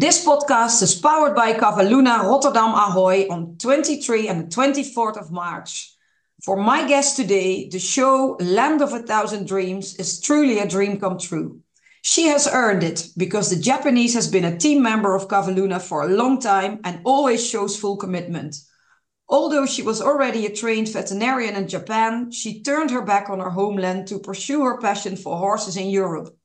This podcast is powered by Cavalluna Rotterdam Ahoy on 23 and 24th of March. For my guest today, the show Land of a Thousand Dreams is truly a dream come true. She has earned it because the Japanese has been a team member of Cavalluna for a long time and always shows full commitment. Although she was already a trained veterinarian in Japan, she turned her back on her homeland to pursue her passion for horses in Europe.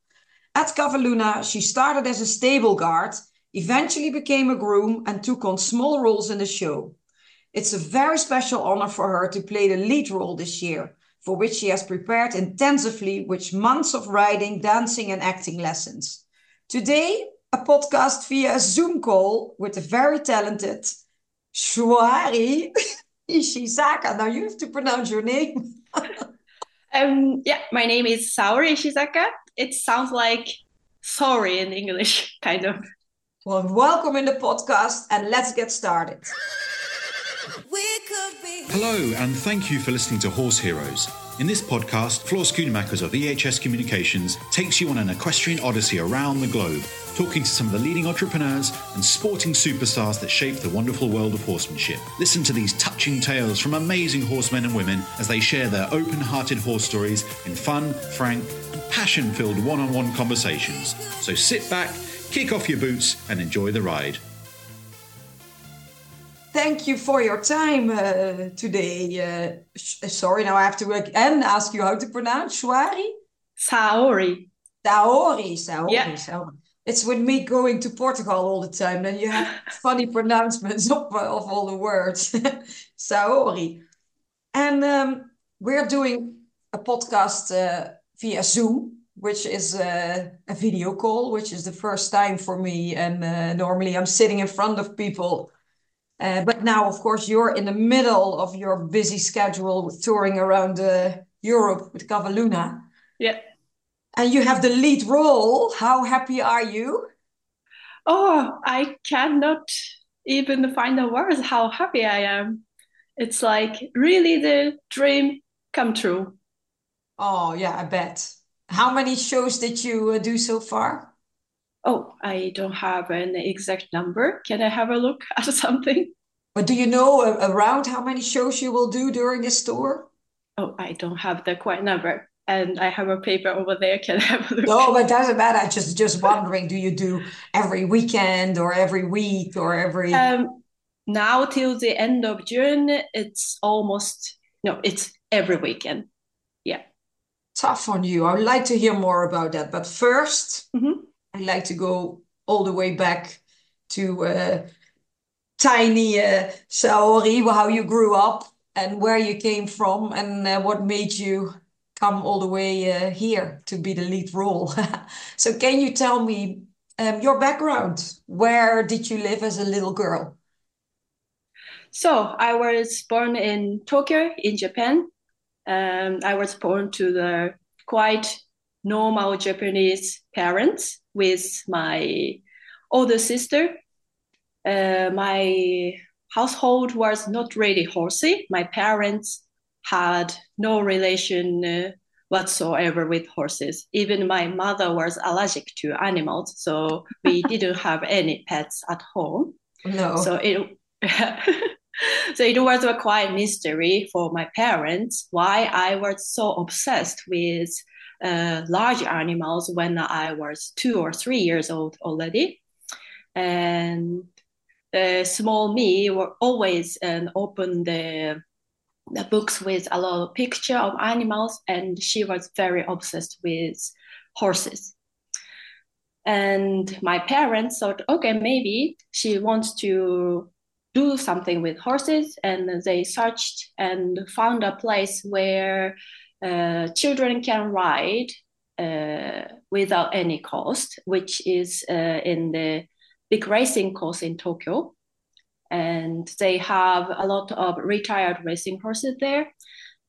At Cavalluna, she started as a stable guard, eventually became a groom, and took on small roles in the show. It's a very special honor for her to play the lead role this year, for which she has prepared intensively with months of riding, dancing, and acting lessons. Today, a podcast via a Zoom call with the very talented Shuari Ishizaka. Now you have to pronounce your name. um, yeah, my name is Saori Ishizaka. It sounds like sorry in English, kind of. Well, welcome in the podcast and let's get started. Hello, and thank you for listening to Horse Heroes. In this podcast, Floor Schoonmakers of EHS Communications takes you on an equestrian odyssey around the globe, talking to some of the leading entrepreneurs and sporting superstars that shape the wonderful world of horsemanship. Listen to these touching tales from amazing horsemen and women as they share their open hearted horse stories in fun, frank, and passion filled one on one conversations. So sit back, kick off your boots, and enjoy the ride. Thank you for your time uh, today. Uh, sh- sorry, now I have to again ask you how to pronounce Shuari? Saori. Saori, Saori, Yeah. Saori. It's with me going to Portugal all the time. Then you have funny pronouncements of, of all the words. Saori. And um, we're doing a podcast uh, via Zoom, which is uh, a video call, which is the first time for me. And uh, normally I'm sitting in front of people. Uh, but now, of course, you're in the middle of your busy schedule with touring around uh, Europe with Cavalluna. Yeah. And you have the lead role. How happy are you? Oh, I cannot even find the words how happy I am. It's like really the dream come true. Oh, yeah, I bet. How many shows did you uh, do so far? Oh, I don't have an exact number. Can I have a look at something? But do you know uh, around how many shows you will do during this tour? Oh, I don't have the quite number. And I have a paper over there. Can I have a look? No, but doesn't matter. I just just wondering, do you do every weekend or every week or every? Um, now till the end of June, it's almost no, it's every weekend. Tough on you. I would like to hear more about that. But first, Mhm. I'd like to go all the way back to uh, tiny uh, Saori, how you grew up and where you came from and uh, what made you come all the way uh, here to be the lead role. So can you tell me um, your background? Where did you live as a little girl? So I was born in Tokyo, in Japan. Um, I was born to the quite normal Japanese parents with my older sister. Uh, my household was not really horsey. My parents had no relation uh, whatsoever with horses. Even my mother was allergic to animals, so we didn't have any pets at home. No. So it so it was a quite mystery for my parents why I was so obsessed with uh, large animals when I was two or three years old already. And the small me were always um, open the the books with a lot of picture of animals, and she was very obsessed with horses. And my parents thought, okay, maybe she wants to do something with horses. And they searched and found a place where uh, children can ride uh, without any cost, which is uh, in the big racing course in Tokyo. And they have a lot of retired racing horses there.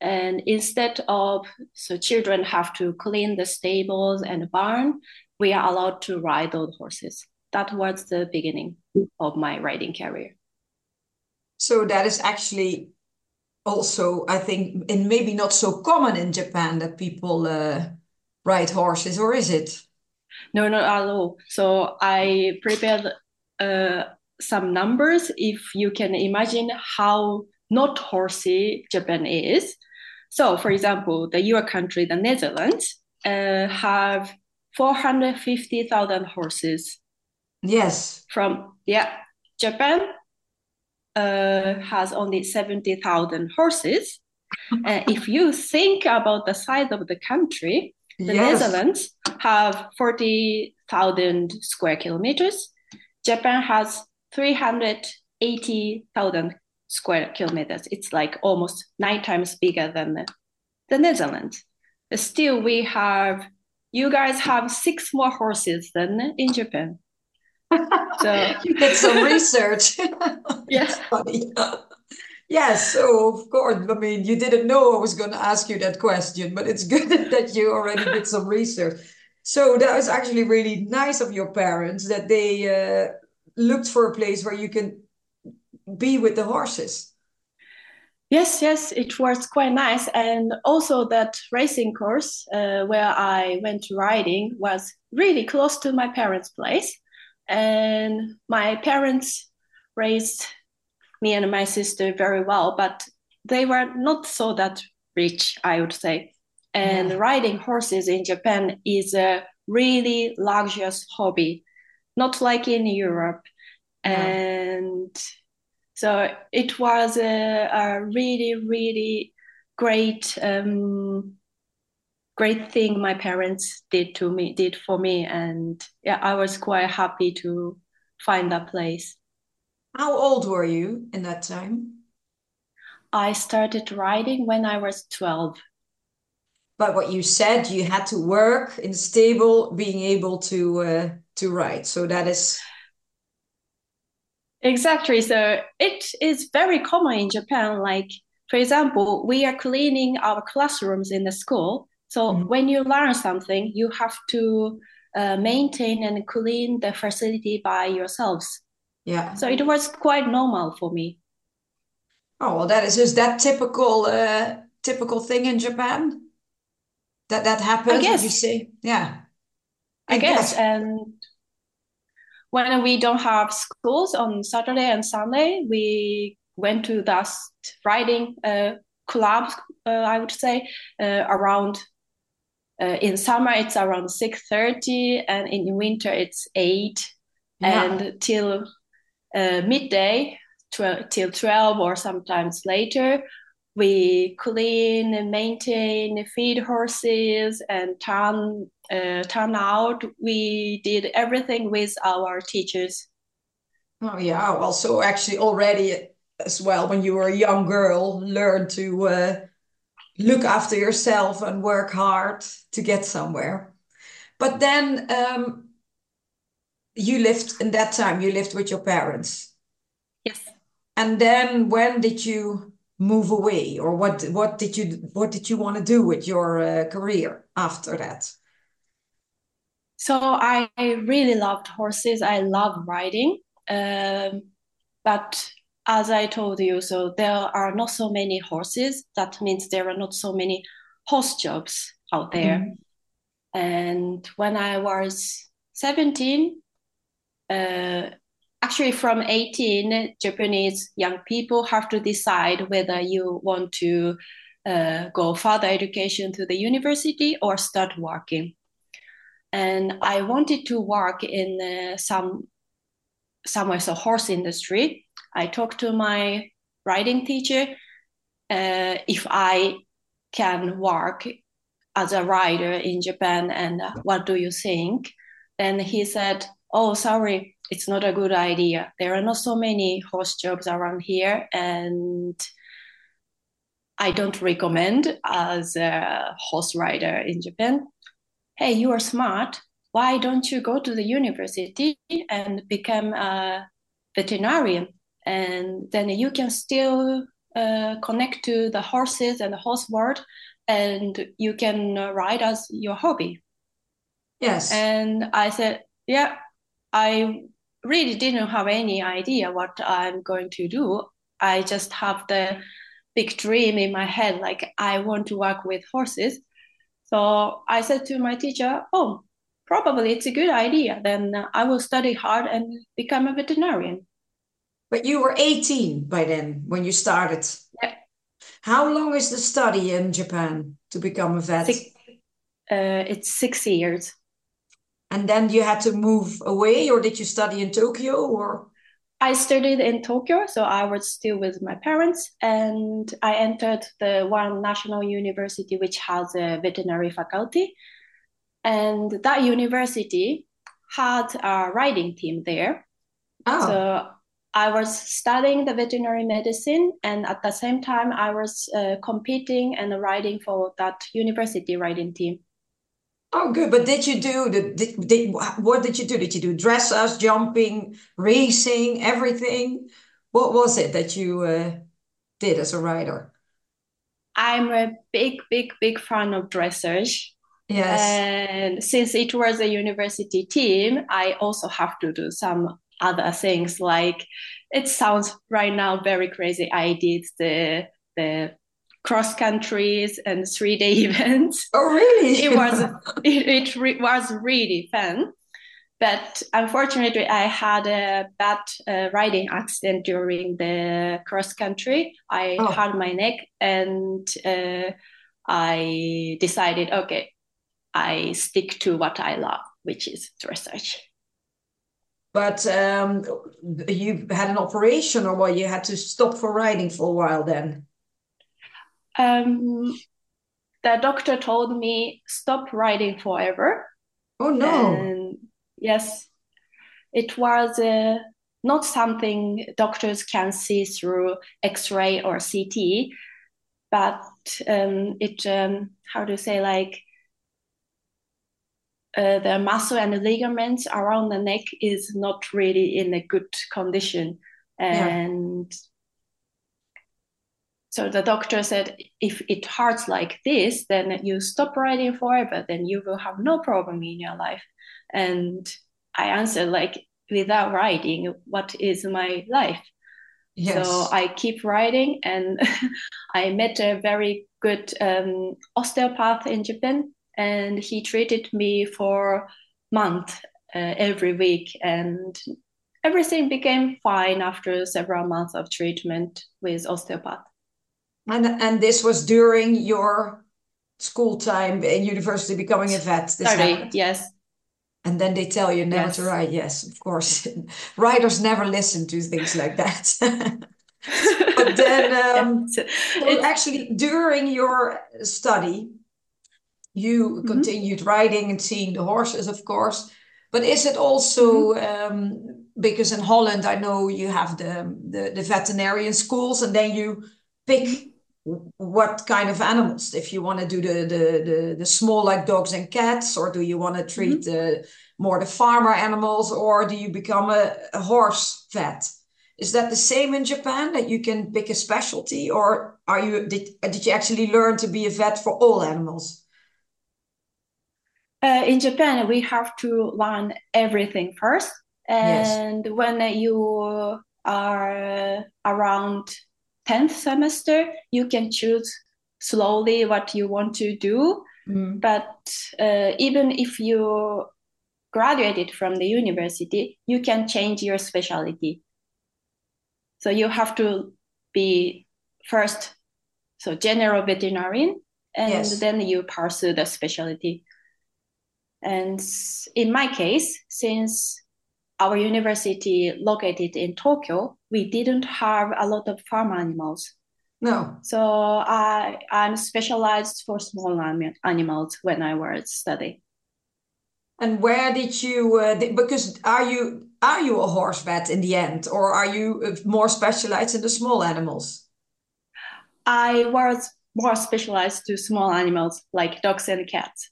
And instead of so children have to clean the stables and barn, we are allowed to ride those horses. That was the beginning of my riding career. So that is actually also, I think, and maybe not so common in Japan that people uh, ride horses, or is it? No, not at all. So I prepared uh, some numbers if you can imagine how not horsey Japan is. So, for example, the your country, the Netherlands, uh, have 450,000 horses. Yes. From, yeah, Japan uh, has only 70,000 horses. uh, if you think about the size of the country, the yes. Netherlands have 40,000 square kilometers. Japan has 380,000 square kilometers. It's like almost nine times bigger than the, the Netherlands. Still, we have, you guys have six more horses than in Japan. So you did some research. yes. Yes, so of course. I mean, you didn't know I was going to ask you that question, but it's good that you already did some research. So that was actually really nice of your parents that they uh, looked for a place where you can be with the horses. Yes, yes, it was quite nice. And also, that racing course uh, where I went riding was really close to my parents' place. And my parents raised me and my sister very well, but they were not so that rich, I would say. And yeah. riding horses in Japan is a really luxurious hobby, not like in Europe. Yeah. And so it was a, a really, really great, um, great thing my parents did to me, did for me, and yeah, I was quite happy to find that place. How old were you in that time? I started riding when I was twelve. But what you said, you had to work in stable, being able to uh, to ride. So that is Exactly. So it is very common in Japan. Like, for example, we are cleaning our classrooms in the school. So mm-hmm. when you learn something, you have to uh, maintain and clean the facility by yourselves. Yeah. So it was quite normal for me. Oh well, that is is that typical uh, typical thing in Japan. That that happens. I guess. You say, yeah. I, I guess. guess, and when we don't have schools on Saturday and Sunday, we went to that riding uh, club, uh, I would say, uh, around. Uh, in summer, it's around six thirty, and in winter, it's eight, yeah. and till uh, midday, tw- till twelve, or sometimes later, we clean and maintain, feed horses, and turn uh, turn out. We did everything with our teachers. Oh yeah, well, so actually already as well when you were a young girl, learn to uh, look after yourself and work hard to get somewhere. But then um, you lived in that time. You lived with your parents. Yes. And then when did you move away or what what did you what did you want to do with your uh, career after that so i really loved horses i love riding um, but as i told you so there are not so many horses. That means there are not so many horse jobs out there. Mm-hmm. and when i was 17 uh, actually from 18 japanese young people have to decide whether you want to uh, go further education to the university or start working. And i wanted to work in uh, some somewhere so horse industry i talked to my riding teacher uh, if i can work as a rider in japan and what do you think and he said oh sorry it's not a good idea. There are not so many horse jobs around here, and I don't recommend as a horse rider in Japan. Hey, you are smart. Why don't you go to the university and become a veterinarian? And then you can still uh, connect to the horses and the horse world, and you can ride as your hobby. Yes. And I said, yeah, I really didn't have any idea what I'm going to do. I just have the big dream in my head, like I want to work with horses. So I said to my teacher, "Oh, probably it's a good idea. Then uh, I will study hard and become a veterinarian. But you were 18 by then when you started. Yeah. How long is the study in Japan to become a vet? Six, uh, it's six years. And then you had to move away, or did you study in Tokyo? Or I studied in Tokyo, so I was still with my parents, and I entered the one national university which has a veterinary faculty. And that university had a riding team there. oh, So I was studying the veterinary medicine, and at the same time, I was uh, competing and riding for that university riding team. oh, good. But did you do the did, did what did you do? Did you do dressage, jumping, racing, everything? What was it that you uh, did as a rider? I'm a big, big, big fan of dressage. Yes. And since it was a university team, I also have to do some other things. Like it sounds right now very crazy. I did the the cross countries and three day events. Oh, really? It was it, it re- was really fun. But unfortunately, I had a bad uh, riding accident during the cross country. I Oh. had my neck, and uh, I decided, okay, I stick to what I love, which is dressage. But um, you had an operation, or what? You had to stop for riding for a while then. Um, the doctor told me stop riding forever. Oh no. And yes, it was uh, not something doctors can see through X-ray or CT, but um, it um, how to say like uh, the muscle and the ligaments around the neck is not really in a good condition, Yeah. and so the doctor said if it hurts like this, then you stop riding forever, then you will have no problem in your life. And I answered like without riding, what is my life? Yes. So I keep riding, and I met a very good um, osteopath in Japan, and he treated me for month uh, every week, and everything became fine after several months of treatment with osteopath. And and this was during your school time in university becoming a vet. This Sorry, yes, And then they tell you never Yes. to ride. Yes, of course. Riders never listen to things like that. But then, um, Yes. It's- actually, during your study, you Mm-hmm. continued riding and seeing the horses, of course. But is it also Mm-hmm. um, because in Holland, I know you have the, the the veterinarian schools, and then you pick Mm-hmm. what kind of animals. If you want to do the the the, the small like dogs and cats, or do you want to treat Mm-hmm. the more the farmer animals, or do you become a, a horse vet? Is that the same in Japan that you can pick a specialty, or are you did did you actually learn to be a vet for all animals? Uh, in Japan, we have to learn everything first. Yes. And when you are around 10th semester, you can choose slowly what you want to do. Mm. But uh, even if you graduated from the university, you can change your specialty. So you have to be first, so general veterinarian, and Yes. then you pursue the specialty. And in my case, since our university located in Tokyo, we didn't have a lot of farm animals. No. So I I'm specialized for small ani- animals when I was studying. And where did you uh, th- because are you are you a horse vet in the end, or are you uh, more specialized in the small animals? I was more specialized to small animals like dogs and cats.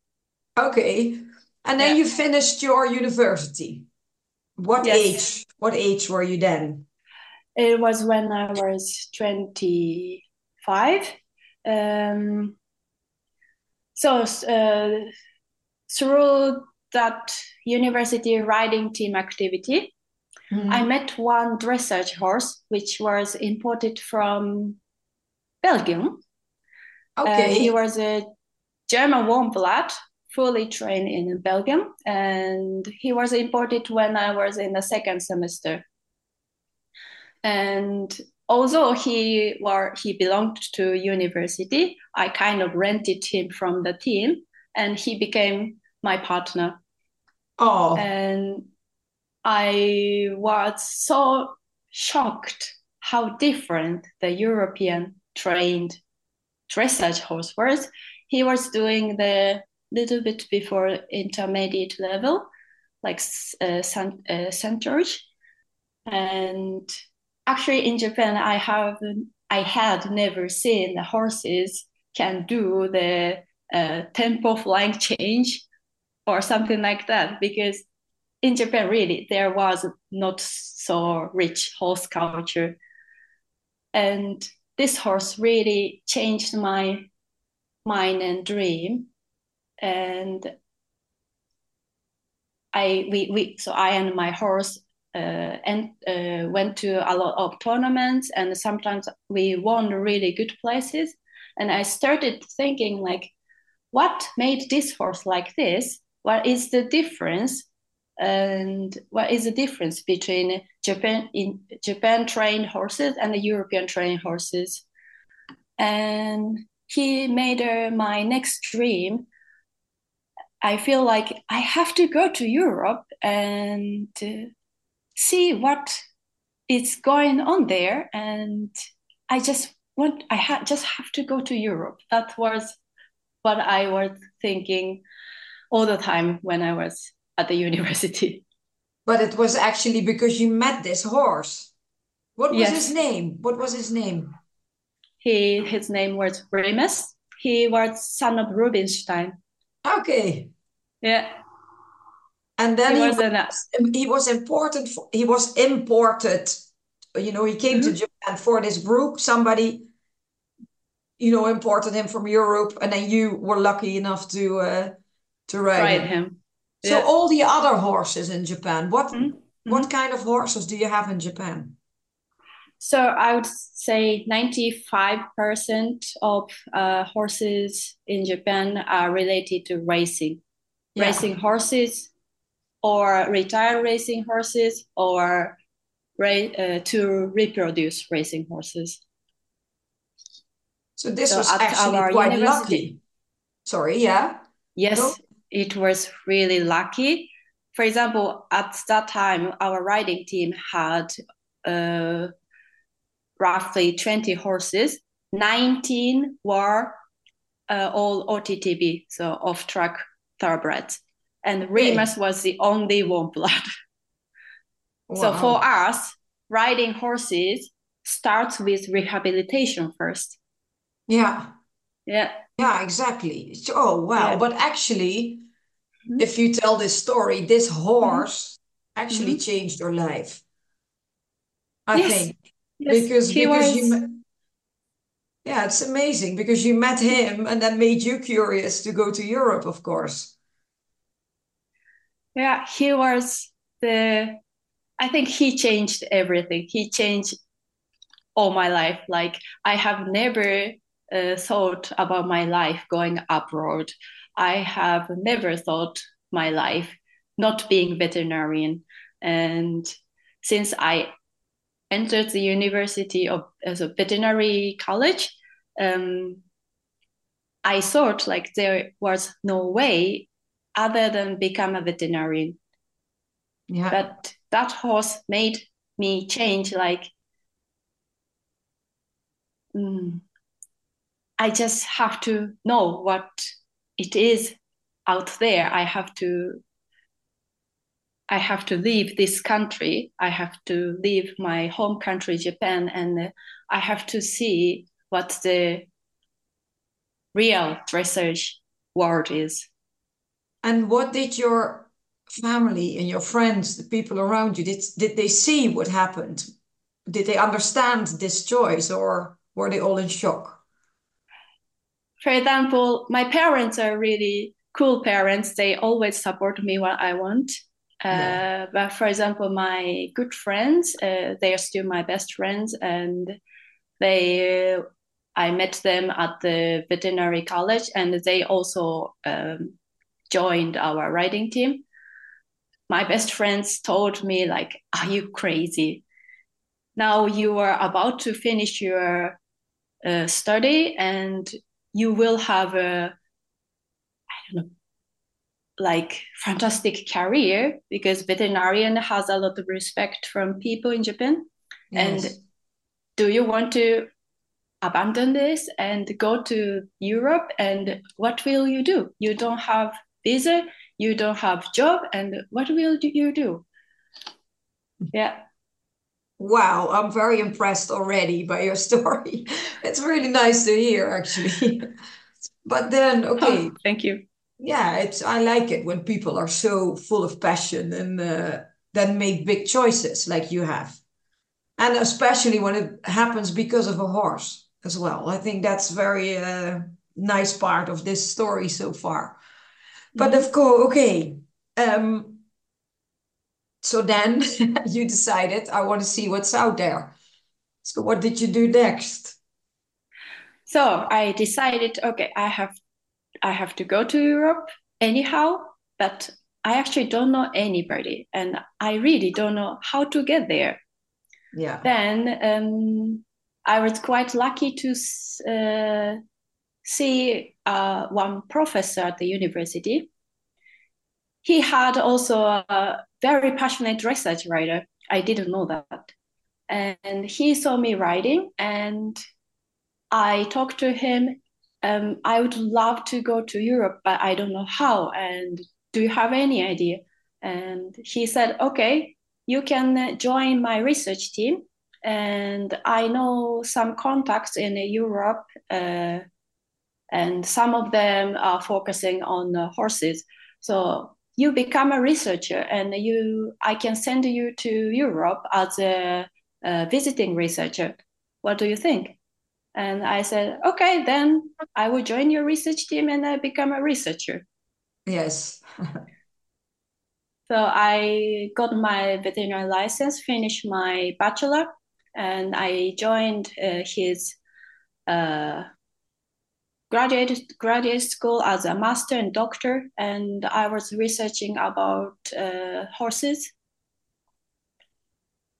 Okay. And then Yeah. you finished your university. What Yes. age? What age were you then? It was when I was 25. Um, so uh, through that university riding team activity, Mhm. I met one dressage horse which was imported from Belgium. Uh, Okay. he was a German warm blood fully trained in Belgium, and he was imported when I was in the second semester. And although he were he belonged to university, I kind of rented him from the team, and he became my partner. Oh, And I was so shocked how different the European trained dressage horse was. He was doing the little bit before intermediate level, like uh, cent- uh. And actually, in Japan, I have I had never seen the horses can do the uh, tempo flying change or something like that because in Japan, really, there was not so rich horse culture. And this horse really changed my mind and dream. And I we, we so I and my horse uh, and uh, went to a lot of tournaments and sometimes we won really good places. And I started thinking like, what made this horse like this? What is the difference? and what is the difference between Japan in Japan trained horses and the European trained horses? And he made uh, my next dream. I feel like I have to go to Europe and uh, see what is going on there, and I just want I ha- just have to go to Europe. That was what I was thinking all the time when I was at the university. but it was actually because you met this horse. What was Yes. his name? What was his name? He his name was Remus. He was son of Rubinstein. Okay. Yeah, And then he he was he was important for, he was imported you know he came to Japan for this group somebody you know imported him from Europe and then you were lucky enough to uh to ride ride him. him. so Yeah. all the other horses in Japan what Mhm. what kind of horses do you have in Japan So I would say 95% of uh, horses in Japan are related to racing. Yeah. Racing horses or retired racing horses or uh, to reproduce racing horses. so this So was actually quite lucky sorry yeah Yes, No? it was really lucky. For example, at that time, our riding team had uh, roughly 20 horses. 19 were uh, all OTTB, so off track thoroughbreds. And Remus was the only warm blood. So for us, riding horses starts with rehabilitation first. yeah Yeah. Yeah, exactly. Oh, wow. Yeah. But actually, Mhm. if you tell this story, this horse actually Mhm. changed your life. I Yes. think Yes, because because you met, yeah, it's amazing because you met him and that made you curious to go to Europe, of course. Yeah, he was the, I think he changed everything. He changed all my life. Like, I have never uh, thought about my life going abroad. I have never thought my life not being veterinarian. And since I entered the university of as a veterinary college, um, I thought like there was no way other than become a veterinarian. Yeah. But that horse made me change. Like, mm, I just have to know what it is out there. I have to. I have to leave this country. I have to leave my home country, Japan, and uh, I have to see what the real dressage world is. And what did your family and your friends, the people around you, did did they see what happened? Did they understand this choice or were they all in shock? for example, my parents are really cool parents. They always support me what I want. Uh. But for example, my good friends, uh, they are still my best friends, and they, I met them at the veterinary college, and they also um, joined our writing team, my best friends told me like, "Are you crazy? Now you are about to finish your uh, study and you will have a I don't know like fantastic career because veterinarian has a lot of respect from people in Japan. Yes. And do you want to abandon this and go to Europe? And what will you do? You don't have visa, you don't have job, and what will you do? Yeah. Wow, I'm very impressed already by your story. it's really nice to hear, actually. but then, okay. Oh, thank you yeah, it's I like it when people are so full of passion and uh, then make big choices like you have, and especially when it happens because of a horse as well. I think that's very uh, nice part of this story so far. But mm-hmm. of course, okay. Um, so then you decided I want to see what's out there. So what did you do next? So I decided, okay, I have I have to go to Europe anyhow, but I actually don't know anybody and I really don't know how to get there. Yeah. Then um, I was quite lucky to uh, see uh, one professor at the university. He had also a very passionate research writer. I didn't know that. And he saw me writing and I talked to him um, I would love to go to Europe, but I don't know how. And do you have any idea? And he said, okay, you can join my research team. And I know some contacts in Europe, uh, and some of them are focusing on uh, horses. So you become a researcher, and you, I can send you to Europe as a, a visiting researcher. What do you think? And I said, okay, then I will join your research team and I become a researcher. Yes. so I got my veterinary license, finished my bachelor, and I joined uh, his uh, graduate graduate school as a master and doctor, and I was researching about uh, horses.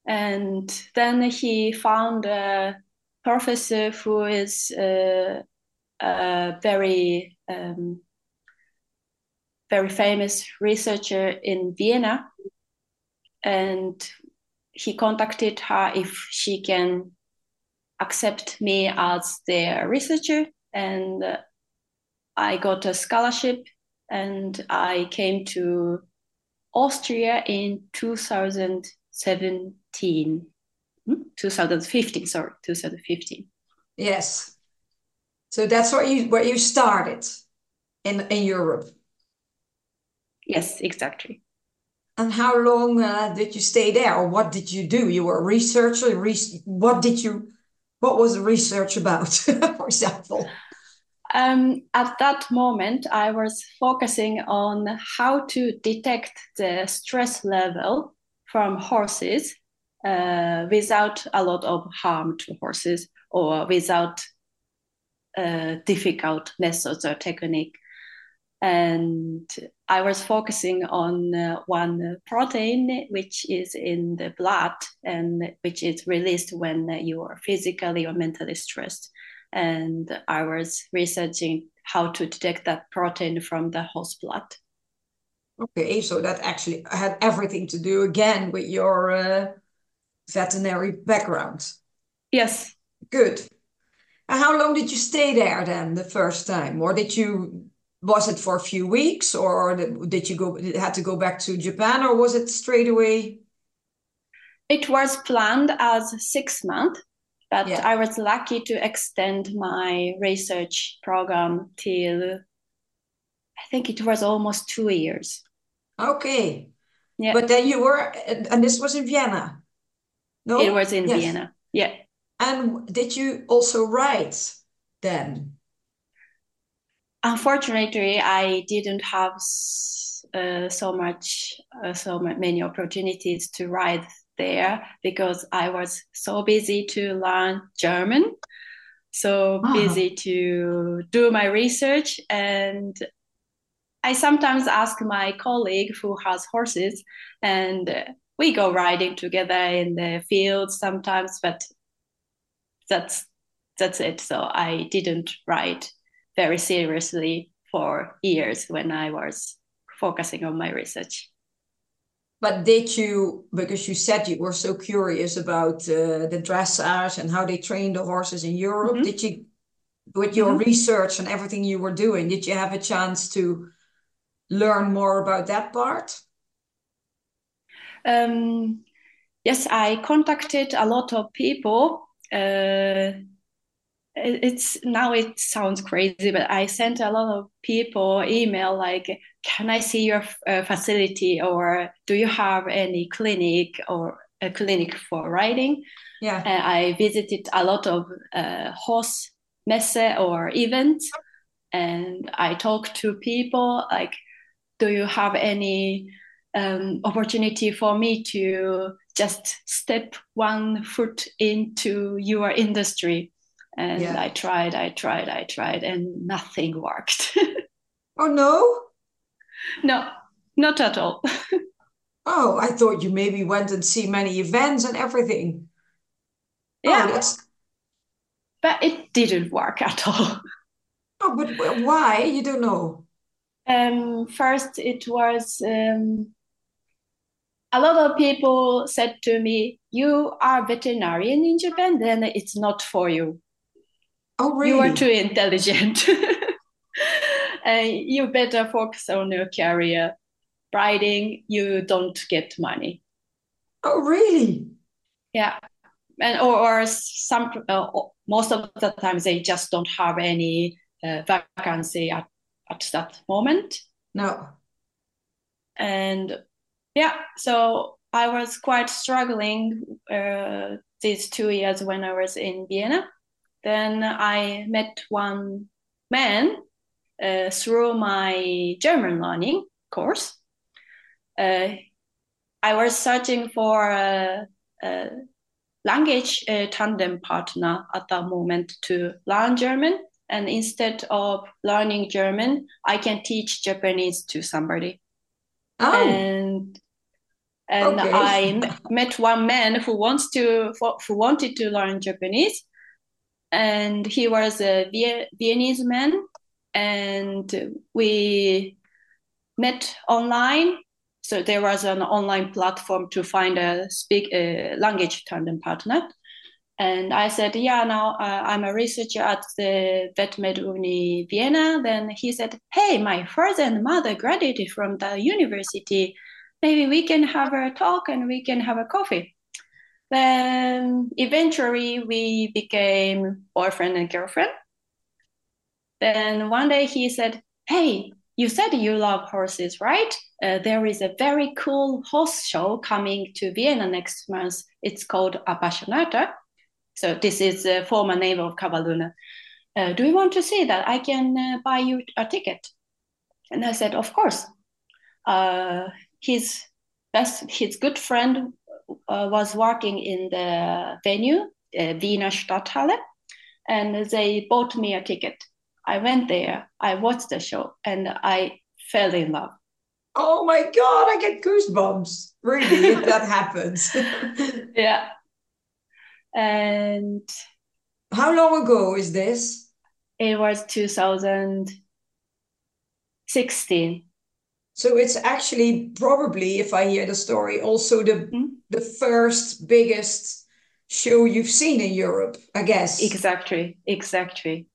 And then he found professor who is uh, a very um, very famous researcher in Vienna, and he contacted her if she can accept me as their researcher, and I got a scholarship, and I came to Austria in 2017. 2015, sorry, 2015. Yes. So that's where you where you started in in Europe. Yes, exactly. And how long uh, did you stay there, or what did you do? You were a researcher. Re what did you? What was the research about, for example? Um, at that moment, I was focusing on how to detect the stress level from horses uh, without a lot of harm to horses or without uh, difficult methods or technique. And I was focusing on uh, one protein which is in the blood and which is released when you are physically or mentally stressed. And I was researching how to detect that protein from the horse blood. Okay, so that actually had everything to do again with your uh, veterinary background. Yes. Good. And how long did you stay there then the first time? Or did you was it for a few weeks or did you go had to go back to Japan or was it straight away? It was planned as six months, but yeah. I was lucky to extend my research program till I think it was almost two years. Okay. Yeah. But then you were, and this was in Vienna. No? It was in yes. Vienna. Yeah. And did you also write then? Unfortunately, I didn't have uh, so much, uh, so many opportunities to write there because I was so busy to learn German, so oh. busy to do my research, and I sometimes ask my colleague who has horses, and we go riding together in the fields sometimes. But that's that's it. So I didn't ride very seriously for years when I was focusing on my research. But did you, because you said you were so curious about uh, the dressage and how they train the horses in Europe, mm-hmm. did you, with your mm-hmm. research and everything you were doing, did you have a chance to learn more about that part? Um, yes, I contacted a lot of people. Uh, it's now it sounds crazy but i sent a lot of people email like can i see your uh, facility? Or do you have any clinic or a clinic for riding yeah. And i visited a lot of uh, horse messe or events and i talked to people like do you have any um, opportunity for me to just step one foot into your industry and yeah. I tried, I tried, I tried, and nothing worked. oh no? No, not at all. oh, I thought you maybe went and see many events and everything. Yeah, oh, but it didn't work at all. Oh, but why? You don't know. Um, first, it was um, a lot of people said to me, "You are veterinarian in Japan, then it's not for you." Oh, really? You are too intelligent. and you better focus on your career. Riding, you don't get money. Oh, really? Yeah. And or, or some uh, most of the times they just don't have any uh, vacancy at, at that moment. No. And yeah, so I was quite struggling uh, these two years when I was in Vienna then I met one man uh, through my German learning course. Uh, I was searching for a, a language uh, tandem partner at that moment to learn German. And instead of learning German, I can teach Japanese to somebody. Oh. And and okay. I met one man who wants to who wanted to learn Japanese, and he was a Viennese man, and we met online. So there was an online platform to find a speak a language tandem partner. And I said, yeah, now uh, I'm a researcher at the VetMed Uni Vienna. Then he said, hey, my father and mother graduated from the university. Maybe we can have a talk and we can have a coffee. Then eventually we became boyfriend and girlfriend. Then one day he said, Hey, you said you love horses, right? Uh, there is a very cool horse show coming to Vienna next month. It's called Appassionata. So this is the former name of Cavalluna. Uh, do you want to see that? I can uh, buy you a ticket. And I said, of course. Uh, his best, his good friend uh, was working in the venue, uh, Wiener Stadthalle, and they bought me a ticket. I went there, I watched the show, and I fell in love. Oh my God, I get goosebumps. Really, if that happens. yeah. And how long ago is this? It was 2016. So it's actually probably, if I hear the story, also the mm-hmm. the first biggest show you've seen in Europe, I guess. Exactly, exactly.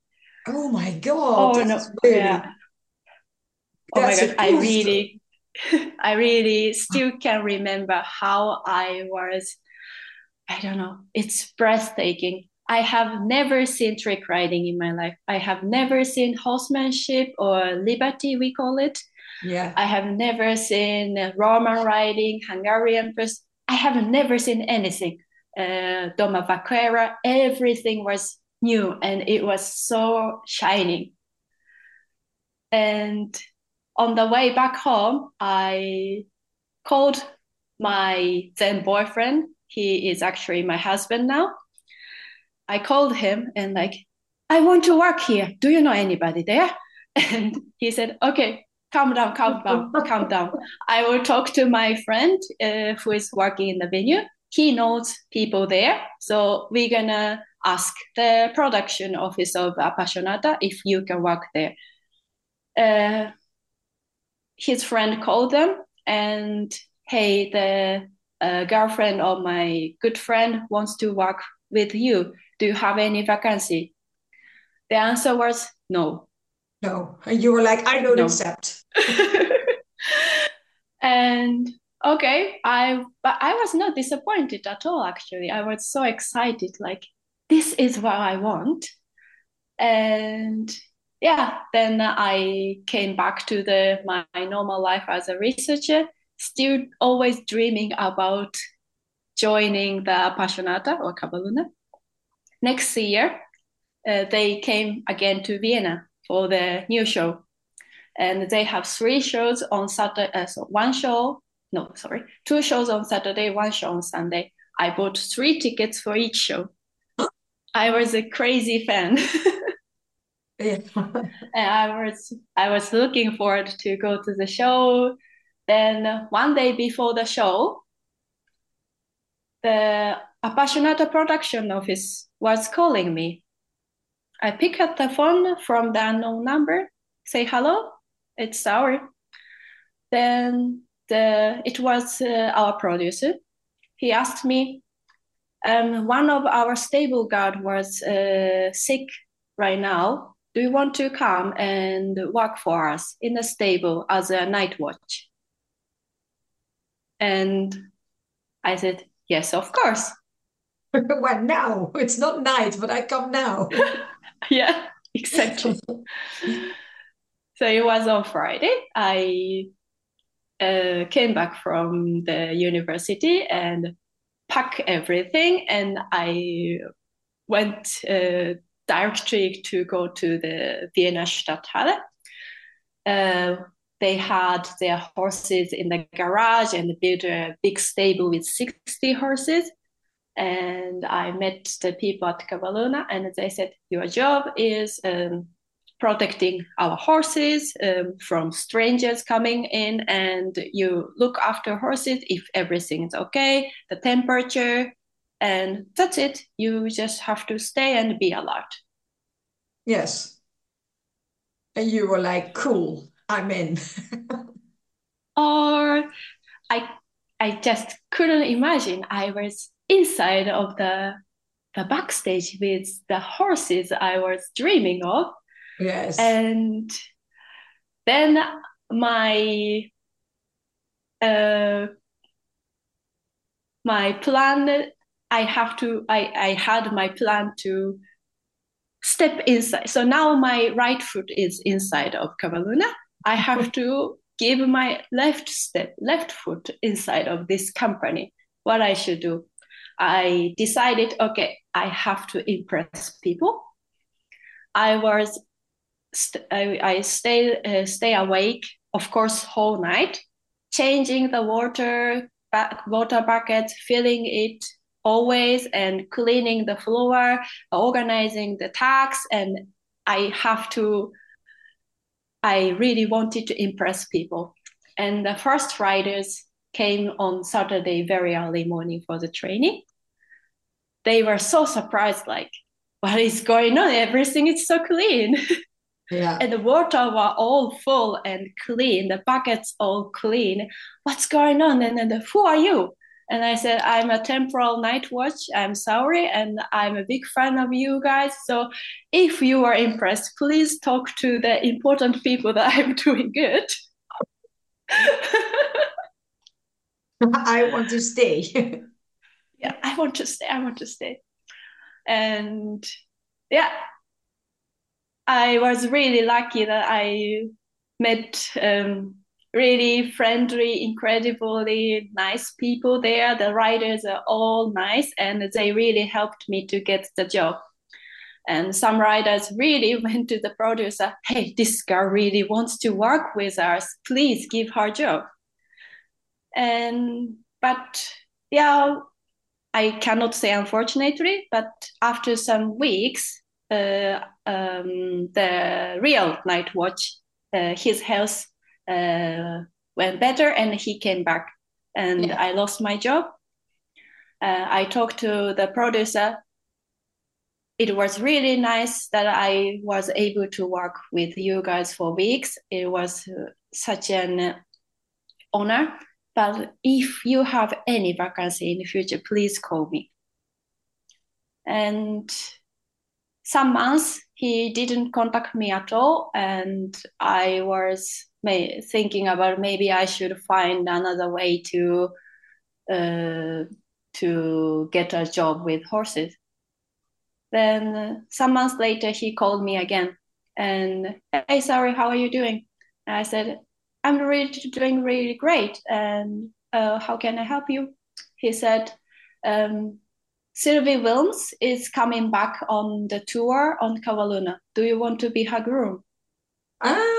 Oh my god! Oh no! Really, yeah. Oh my god! I really, I really still can remember how I was. I don't know. It's breathtaking. I have never seen trick riding in my life. I have never seen horsemanship or liberty, we call it. Yeah. I have never seen Roman riding, Hungarian press. I have never seen anything. Uh, Doma Vaquera, everything was new and it was so shining. And on the way back home, I called my then boyfriend. He is actually my husband now. I called him and like, I want to work here. Do you know anybody there? And he said, okay, calm down, calm down, calm down. I will talk to my friend uh, who is working in the venue. He knows people there. So we're going to ask the production office of Appassionata if you can work there. Uh, his friend called them and, hey, the uh, girlfriend or my good friend wants to work with you. Do you have any vacancy? The answer was no. No. And you were like, I don't no. accept. and okay, I but I was not disappointed at all actually. I was so excited, like this is what I want. And yeah, then I came back to the my normal life as a researcher, still always dreaming about joining the Appassionata or Cavalluna. Next year, uh, they came again to Vienna for the new show. And they have three shows on Saturday, uh, so one show, no, sorry, two shows on Saturday, one show on Sunday. I bought three tickets for each show. I was a crazy fan. yeah. and I was I was looking forward to go to the show. Then one day before the show, the Appassionata production office was calling me I pick up the phone from the unknown number, say hello, it's our. Then the it was uh, our producer. He asked me, um, one of our stable guard was uh, sick right now. Do you want to come and work for us in the stable as a night watch? And I said, yes, of course. well, now it's not night, but I come now. yeah, exactly. so it was on Friday. I uh, came back from the university and packed everything, and I went uh, directly to go to the Vienna Stadthalle. Uh, they had their horses in the garage and built a big stable with 60 horses and I met the people at Cavalluna, and they said, Your job is um, protecting our horses um, from strangers coming in, and you look after horses if everything is okay, the temperature, and that's it. You just have to stay and be alert. Yes. And you were like, Cool, I'm in. or I I just couldn't imagine. I was inside of the the backstage with the horses I was dreaming of. Yes. And then my uh, my plan I have to I, I had my plan to step inside. So now my right foot is inside of Cavalluna. I have to give my left step, left foot inside of this company. What I should do. I decided, okay, I have to impress people. I was, st- I, I stay uh, stay awake, of course, whole night, changing the water ba- water bucket, filling it always, and cleaning the floor, organizing the tags, and I have to. I really wanted to impress people, and the first riders came on Saturday very early morning for the training they were so surprised, like, what is going on? Everything is so clean. Yeah. and the water were all full and clean, the buckets all clean. What's going on? And then the, who are you? And I said, I'm a temporal night watch. I'm sorry. And I'm a big fan of you guys. So if you are impressed, please talk to the important people that I'm doing good. I want to stay yeah, I want to stay. I want to stay. And yeah, I was really lucky that I met um, really friendly, incredibly nice people there. The riders are all nice and they really helped me to get the job. And some riders really went to the producer, hey, this girl really wants to work with us. Please give her a job. And but yeah, I cannot say unfortunately, but after some weeks, uh, um, the real night watch, uh, his health uh, went better and he came back and yeah. I lost my job. Uh, I talked to the producer. It was really nice that I was able to work with you guys for weeks. It was such an honor. But if you have any vacancy in the future, please call me. And some months he didn't contact me at all, and I was may, thinking about maybe I should find another way to uh, to get a job with horses. Then some months later, he called me again and hey, sorry, how are you doing? And I said, I'm really doing really great, and uh, how can I help you? He said, um, Sylvie Willms is coming back on the tour on Cavalluna. Do you want to be her groom? Ah,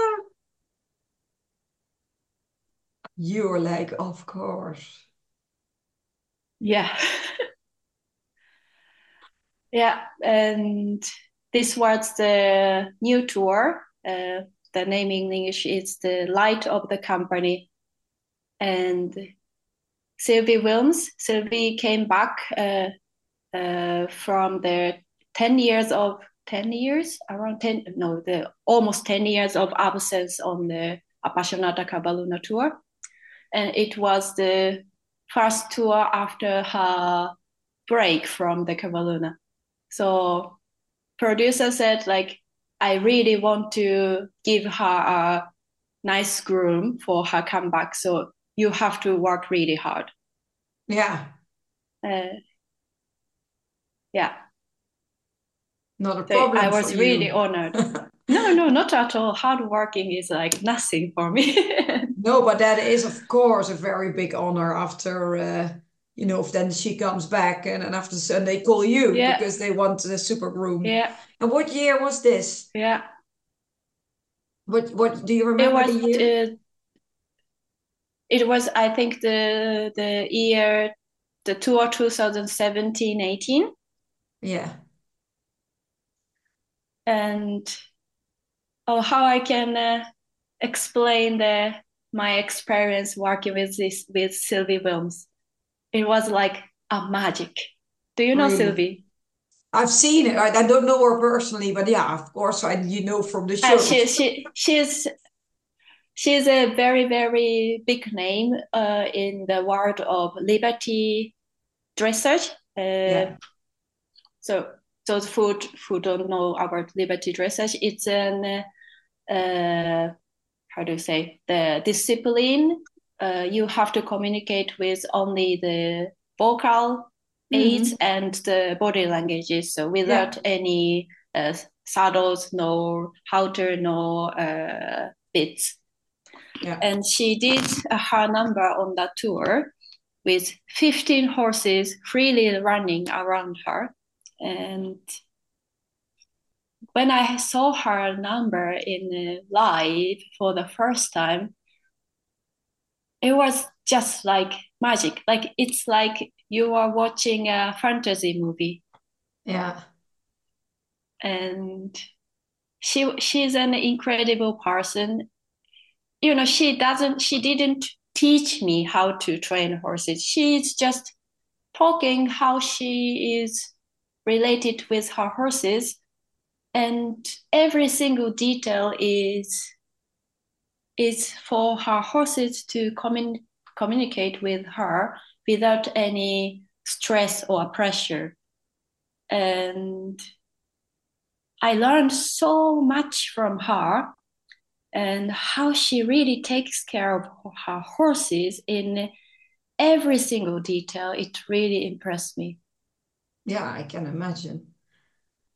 you're like, of course. Yeah. yeah, and this was the new tour. Uh, the name in English is the Light of the Company. And Sylvie Willms, Sylvie came back uh, uh, from the 10 years of 10 years around 10 no the almost 10 years of absence on the appassionata cavalluna tour and it was the first tour after her break from the cavalluna so producer said like i really want to give her a nice groom for her comeback so you have to work really hard. Yeah. Uh, yeah. Not a problem i was really honored. No no not at all. Hard working is like nothing for me no but that is of course a very big honor after uh, you know if then she comes back and, and after and they call you yeah. because they want the super groom yeah. And what year was this? Yeah. What what do you remember it was, the year? Uh, it was i think the the year the tour 2017 18 yeah. And oh how i can uh, explain the my experience working with this with sylvie willms it was like a magic do you know really? sylvie I've seen it. I, I, don't know her personally, but yeah, of course, I you know from the show. Uh, she, she, she's she's a very very big name uh, in the world of liberty dressage. Uh, yeah. So those who who don't know about liberty dressage, it's an uh, how do you say the discipline. Uh, you have to communicate with only the vocal aids mm-hmm. and the body languages. So without yeah. any uh, saddles, no halter, no uh, bits. Yeah. And she did her number on that tour with 15 horses freely running around her. And when I saw her number in uh, live for the first time, it was just like magic. Like it's like you are watching a fantasy movie. Yeah. And she she's an incredible person. You know, she doesn't she didn't teach me how to train horses. She's just talking how she is related with her horses and every single detail is is for her horses to commun- communicate with her without any stress or pressure. And i learned so much from her and how she really takes care of her horses in every single detail. It really impressed me. Yeah i can imagine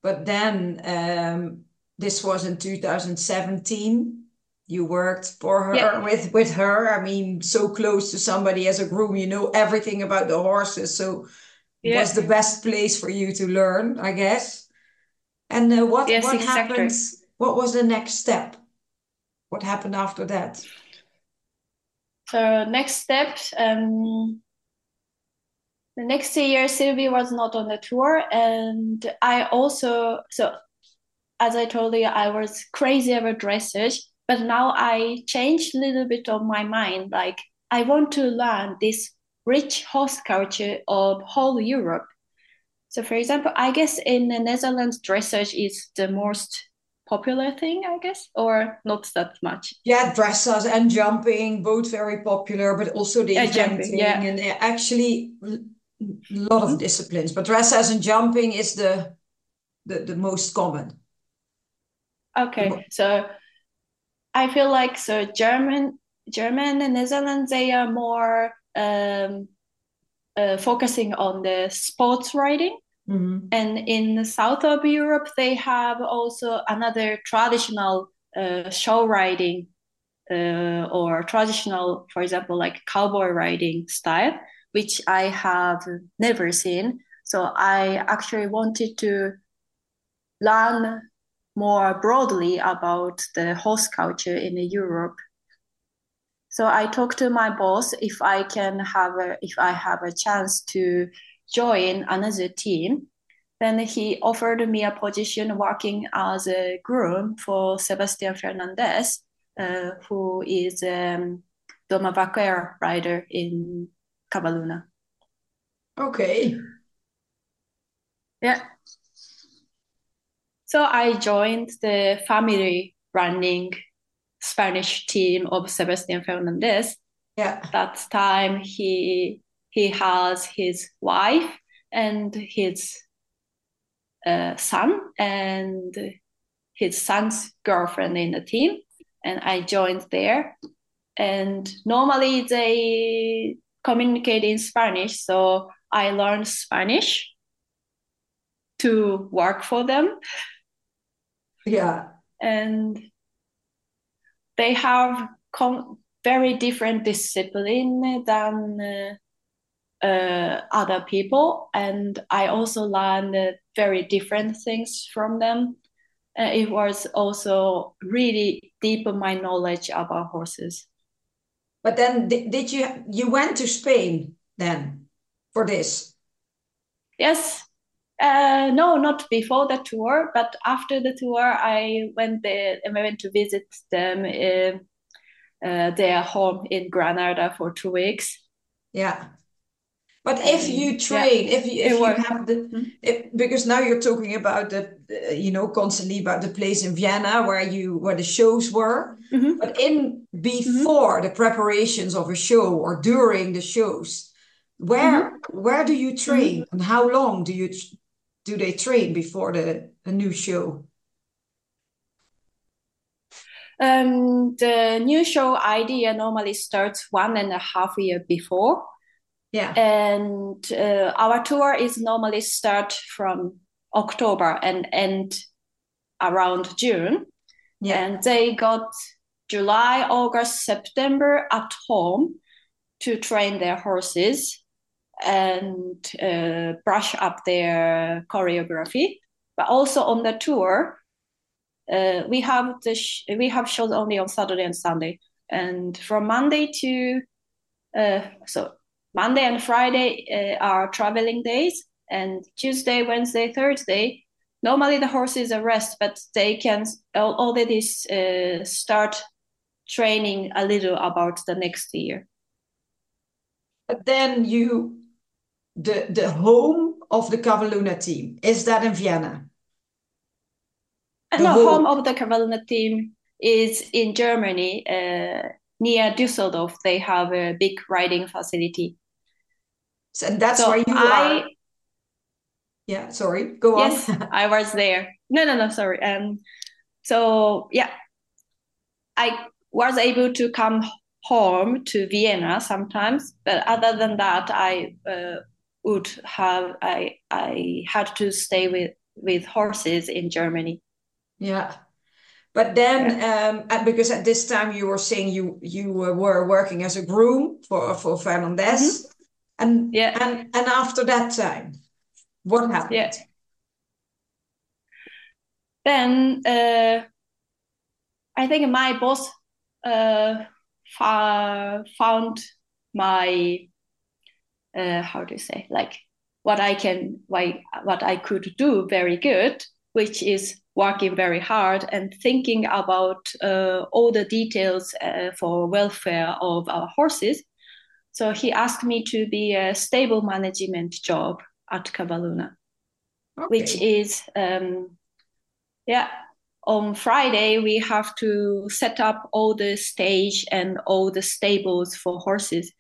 but then um, this was in 2017 you worked for her yeah. with with her i mean so close to somebody as a groom you know everything about the horses so yeah. was the best place for you to learn i guess and uh, what yes, what exactly. happened what was the next step what happened after that? So next step, um, the next year Sylvie was not on the tour, and I also so as I told you, I was crazy about dressage, but now I changed a little bit of my mind. Like I want to learn this rich horse culture of whole Europe. So, for example, I guess in the Netherlands, dressage is the most popular thing, I guess, or not that much. Yeah, dressage and jumping, both very popular, but also the uh, yeah, jumping, yeah. and actually lot of disciplines. But dressage and jumping is the the, the most common. Okay, so I feel like so German, German and Netherlands they are more um, uh, focusing on the sports riding. Mm-hmm. And in the south of Europe, they have also another traditional uh, show riding uh, or traditional, for example, like cowboy riding style, which I have never seen. So I actually wanted to learn more broadly about the horse culture in Europe so I talked to my boss if I can have a, if I have a chance to join another team. Then he offered me a position working as a groom for Sebastian Fernandez, uh, who is a um, Doma Vaquero rider in Cavalluna. Okay. Yeah. So I joined the family running Spanish team of Sebastian Fernandez. Yeah. That time he he has his wife and his uh, son and his son's girlfriend in the team, and I joined there. And normally they communicate in Spanish, so I learned Spanish to work for them. Yeah. And they have com- very different discipline than uh, uh, other people, and I also learned uh, very different things from them. it was also really deep my knowledge about horses. But then, did you you went to Spain then for this? Yes, uh, no, not before the tour, but after the tour, I went there and I went to visit them in uh, their home in Granada for two weeks. Yeah. But if you train, yeah, if you, if you have the, mm-hmm. if, because now you're talking about the, you know, constantly about the place in Vienna where you where the shows were, mm-hmm. but in before mm-hmm. the preparations of a show or during the shows, where mm-hmm. where do you train mm-hmm. and how long do you do they train before the a new show? Um, the new show idea normally starts one and a half year before. Yeah. And uh, our tour is normally start from October and end around June. Yeah. And they got July, August, September at home to train their horses and uh, brush up their choreography. But also on the tour, uh, we have the sh- we have shows only on Saturday and Sunday, and from Monday to uh, so Monday and Friday uh, are traveling days, and Tuesday, Wednesday, Thursday. Normally the horses are rest, but they can already uh, start training a little about the next year. But then you the, the home of the Cavalluna team? Is that in Vienna? Uh, the no, home of the Cavalluna team is in Germany, uh, near Düsseldorf. They have a big riding facility. So, and that's so where you I, are. Yeah, sorry. Go on. Yes, I was there. No, no, no. Sorry. Um. So yeah, I was able to come home to Vienna sometimes, but other than that, I uh, would have I I had to stay with with horses in Germany. Yeah. But then, yeah. um, because at this time you were saying you you were working as a groom for for Fernandez, mm-hmm. And yeah, and and after that time, what happened? Yeah. Then uh, I think my boss uh, found my uh, how do you say like what I can why what I could do very good, which is working very hard and thinking about uh, all the details uh, for welfare of our horses. So he asked me to be a stable management job at Cavalluna, okay. which is um, yeah. On Friday, we have to set up all the stage and all the stables for horses.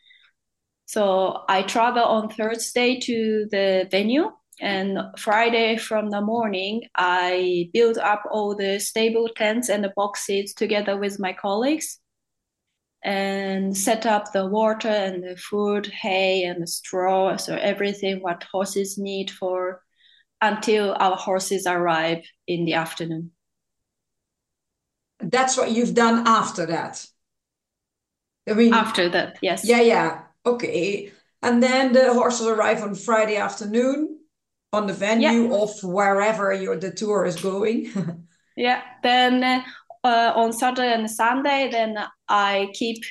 So I travel on Thursday to the venue and Friday from the morning, I built up all the stable tents and the boxes together with my colleagues and set up the water and the food, hay and the straw, so everything what horses need for until our horses arrive in the afternoon. That's what you've done after that. I mean, after that, yes. Yeah, yeah. Okay. And then the horses arrive on Friday afternoon on the venue yeah. of wherever your the tour is going. yeah. Then uh, on Saturday and Sunday, then I keep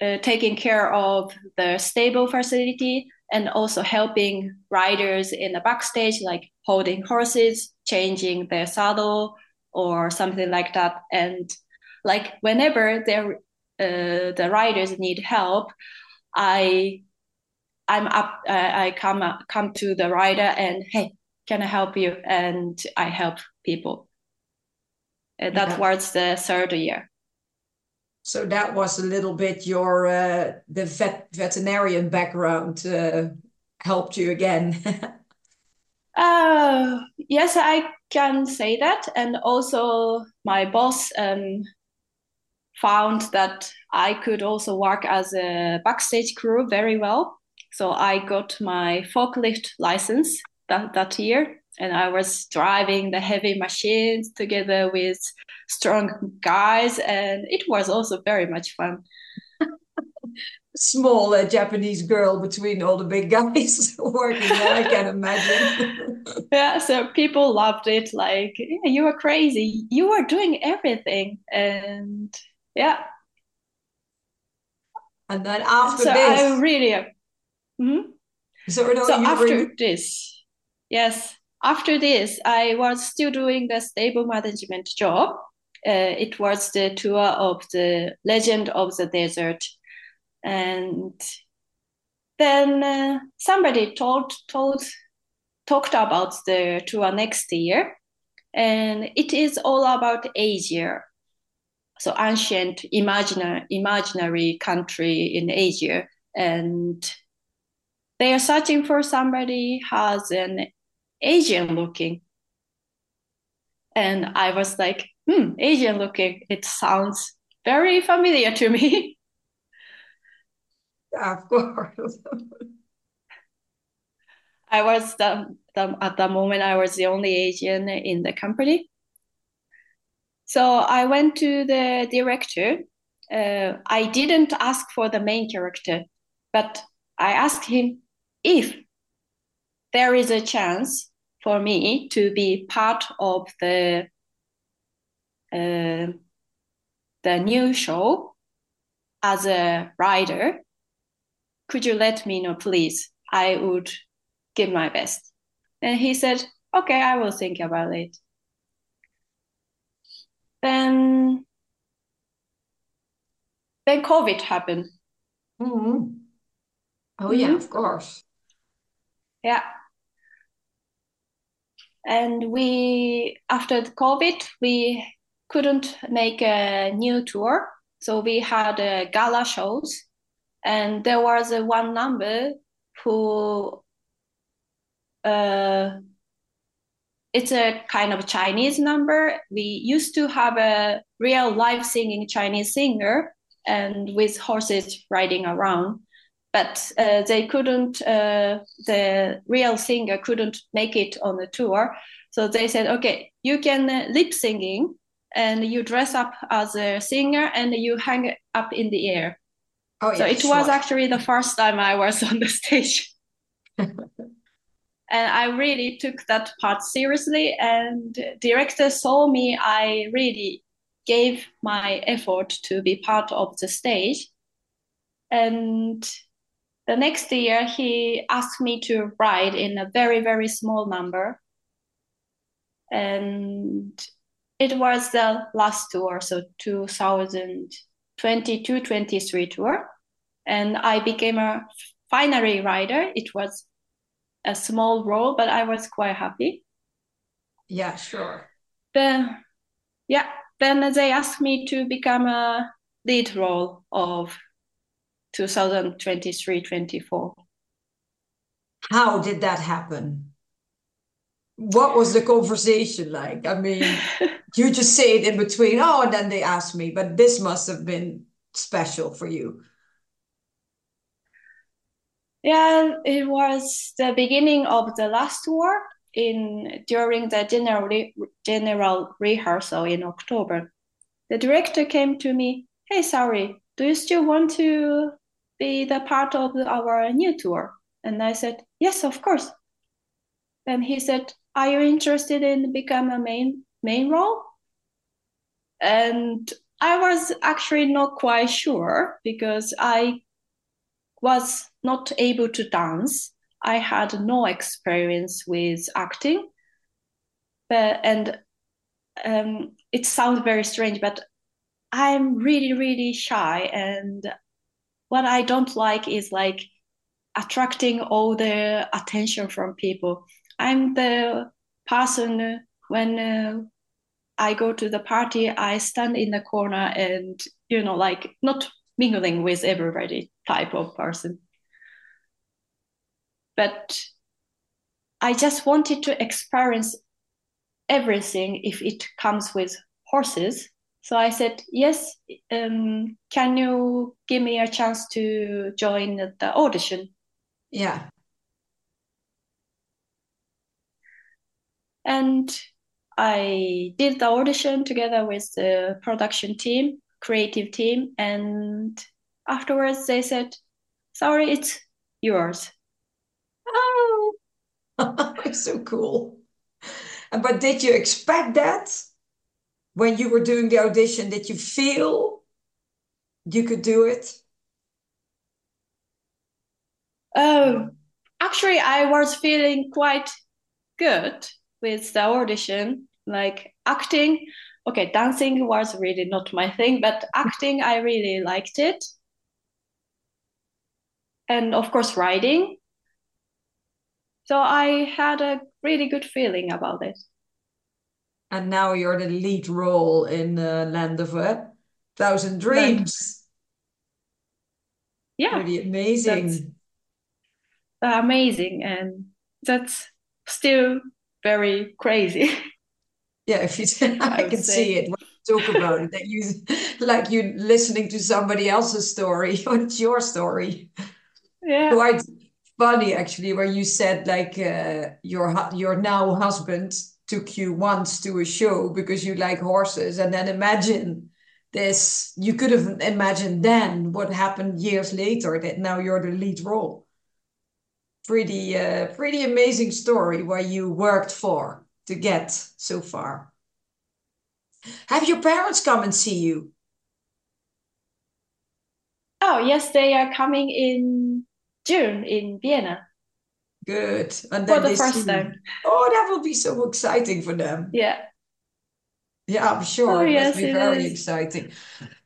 uh, taking care of the stable facility and also helping riders in the backstage, like holding horses, changing their saddle, or something like that. And like whenever uh, the riders need help, I I'm up. Uh, I come uh, come to the rider and hey, can I help you? And I help people. Uh, that yeah. was the third year. So that was a little bit your uh, the vet veterinarian background uh, helped you again. uh, yes, I can say that, and also my boss um, found that I could also work as a backstage crew very well. So I got my forklift license that, that year, and I was driving the heavy machines together with strong guys, and it was also very much fun. Small uh, Japanese girl between all the big guys working there, I can imagine. yeah, so people loved it. Like, yeah, you were crazy. You were doing everything, and yeah. And then after so this, I really Mm-hmm. So, so after this, yes, after this, I was still doing the stable management job. Uh, it was the tour of the Legend of the Desert, and then uh, somebody told told talked about the tour next year, and it is all about Asia. So ancient imaginary imaginary country in Asia, and they are searching for somebody has an Asian looking. And I was like, hmm, Asian looking. It sounds very familiar to me. Yeah, of course. I was the, the, at the moment I was the only Asian in the company. So I went to the director. Uh, I didn't ask for the main character, but I asked him if there is a chance for me to be part of the uh, the new show as a rider, could you let me know, please? I would give my best. And he said, okay, I will think about it. Then, then COVID happened. Mm-hmm. Oh mm-hmm. yeah, of course. Yeah. And we, after the COVID, we couldn't make a new tour. So we had uh, gala shows. And there was uh, one number who, uh, it's a kind of Chinese number. We used to have a real live singing Chinese singer and with horses riding around but uh, they couldn't uh, the real singer couldn't make it on the tour. So they said okay you can uh, lip singing and you dress up as a singer and you hang up in the air. Oh, yeah, so it sure. was actually the first time i was on the stage. And i really took that part seriously and director saw me. I really gave my effort to be part of the stage. And the next year, he asked me to ride in a very, very small number. and it was the last tour, so 2022-23 tour, and I became a finery rider. It was a small role, but I was quite happy. Yeah, sure. Then, yeah, then they asked me to become a lead role of 2023-24. How did that happen? What was the conversation like? I mean, you just say it in between, oh, and then they asked me, but this must have been special for you. Yeah, it was the beginning of the last tour in during the general general rehearsal in October. The director came to me, "Hey, sorry, do you still want to be the part of our new tour?" And I said, "Yes, of course." And he said, "Are you interested in become a main main role?" And I was actually not quite sure because I was not able to dance. I had no experience with acting. But, and um, it sounds very strange, but I'm really, really shy. And what I don't like is like attracting all the attention from people. I'm the person when uh, I go to the party, I stand in the corner and, you know, like not mingling with everybody type of person. But I just wanted to experience everything if it comes with horses. So I said, yes, um, can you give me a chance to join the audition? Yeah. And I did the audition together with the production team creative team and afterwards they said sorry it's yours oh so cool but did you expect that when you were doing the audition did you feel you could do it oh actually i was feeling quite good with the audition like acting okay, dancing was really not my thing, but acting, I really liked it. And of course, riding. So I had a really good feeling about it. And now you're the lead role in uh, Land of a Thousand Dreams. yeah. Pretty amazing. amazing. And that's still very crazy. Yeah, if you I, I can say. see it when you talk about it that you like you listening to somebody else's story when it's your story. Yeah. Quite funny actually, where you said like uh, your your now husband took you once to a show because you like horses, and then imagine this you could have imagined then what happened years later that now you're the lead role. Pretty uh, pretty amazing story where you worked for to get so far. Have your parents come and see you? Oh, yes, they are coming in June in Vienna. Good. And for the first see... time. Oh, that will be so exciting for them. Yeah. Yeah, I'm sure oh, it yes, must be very is. exciting.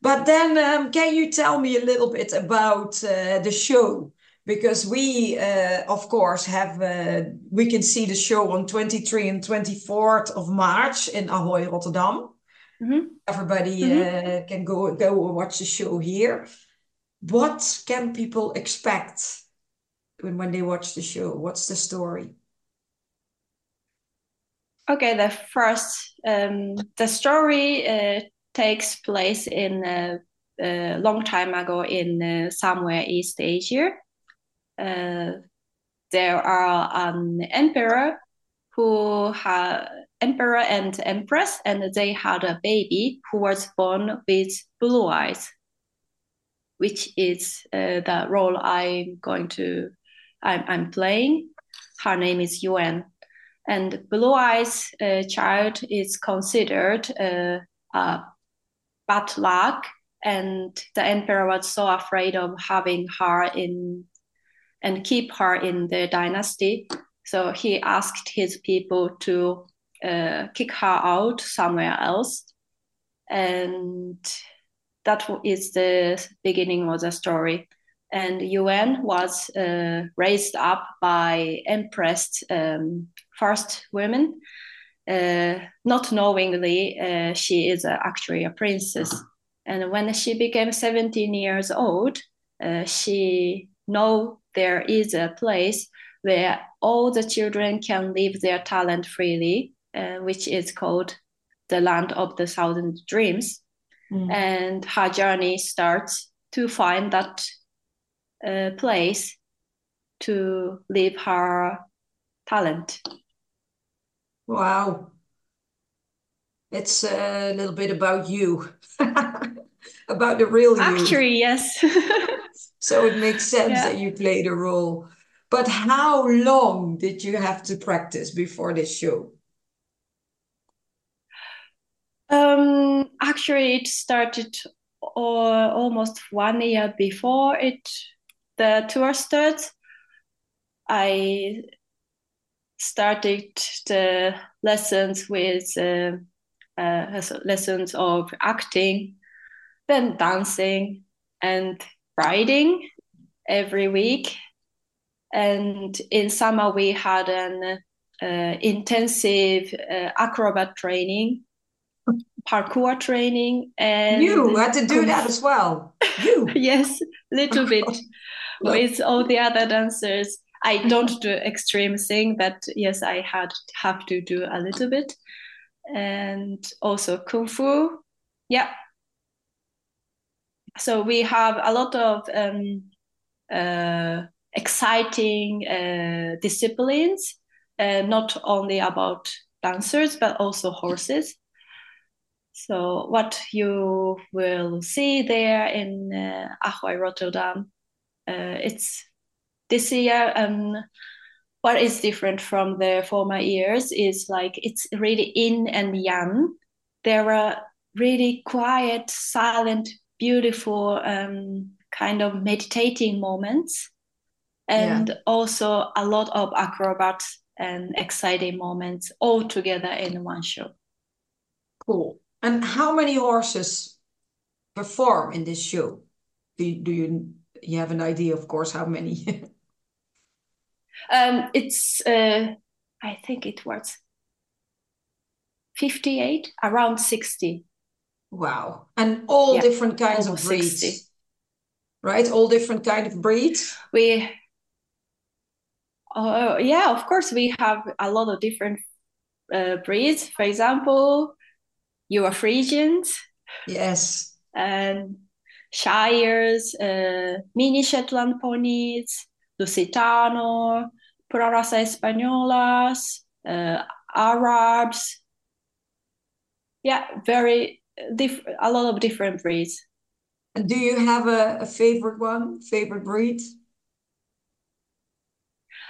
But then, um, can you tell me a little bit about uh, the show? because we uh, of course have uh, we can see the show on 23 and 24th of march in ahoy rotterdam mm-hmm. everybody mm-hmm. Uh, can go go watch the show here what can people expect when, when they watch the show what's the story? Okay the first um, the story uh, takes place in a uh, long time ago in uh, somewhere east asia. Uh, there are an emperor who had emperor and empress, and they had a baby who was born with blue eyes, which is uh, the role I'm going to I'm, I'm playing. Her name is Yuan, and blue eyes uh, child is considered uh, a bad luck, and the emperor was so afraid of having her in and keep her in the dynasty. So he asked his people to uh, kick her out somewhere else. And that is the beginning of the story. And Yuan was uh, raised up by impressed um, first women. Uh, not knowingly, uh, she is actually a princess. And when she became 17 years old, uh, she know there is a place where all the children can live their talent freely, uh, which is called the land of the thousand dreams. Mm. And her journey starts to find that uh, place to live her talent. Wow. It's a little bit about you, about the real you. Actually, yes. so it makes sense yeah. that you played a role. But how long did you have to practice before this show? Um, actually, it started uh, almost one year before it the tour starts. I started the lessons with uh, uh, lessons of acting, then dancing and riding every week. And in summer we had an uh, intensive uh, acrobat training parkour training and you had to do that as well. You. Yes little bit with all the other dancers. I don't do extreme thing but yes i had have to do a little bit. And also kung fu. Yeah. So we have a lot of um, uh, exciting uh, disciplines, uh, not only about dancers but also horses. So what you will see there in uh, Ahoy Rotterdam, it's this year. Um, what is different from the former years is like it's really in and yang. There are really quiet, silent, beautiful um, kind of meditating moments and yeah. also a lot of acrobats and exciting moments all together in one show. Cool. And how many horses perform in this show? Do you, do you, you have an idea, of course, how many? um, it's, uh, I think it was 58, around 60. Wow. And all yeah, different kinds of breeds. 60. Right? All different kind of breeds. We uh, yeah, of course, we have a lot of different uh, breeds. For example, you are Friesians. Yes. And Shires, uh, mini Shetland ponies, Lusitano, pura raza españolas, uh, Arabs. Yeah, very diff- a lot of different breeds. Do you have a, a favorite one, favorite breed?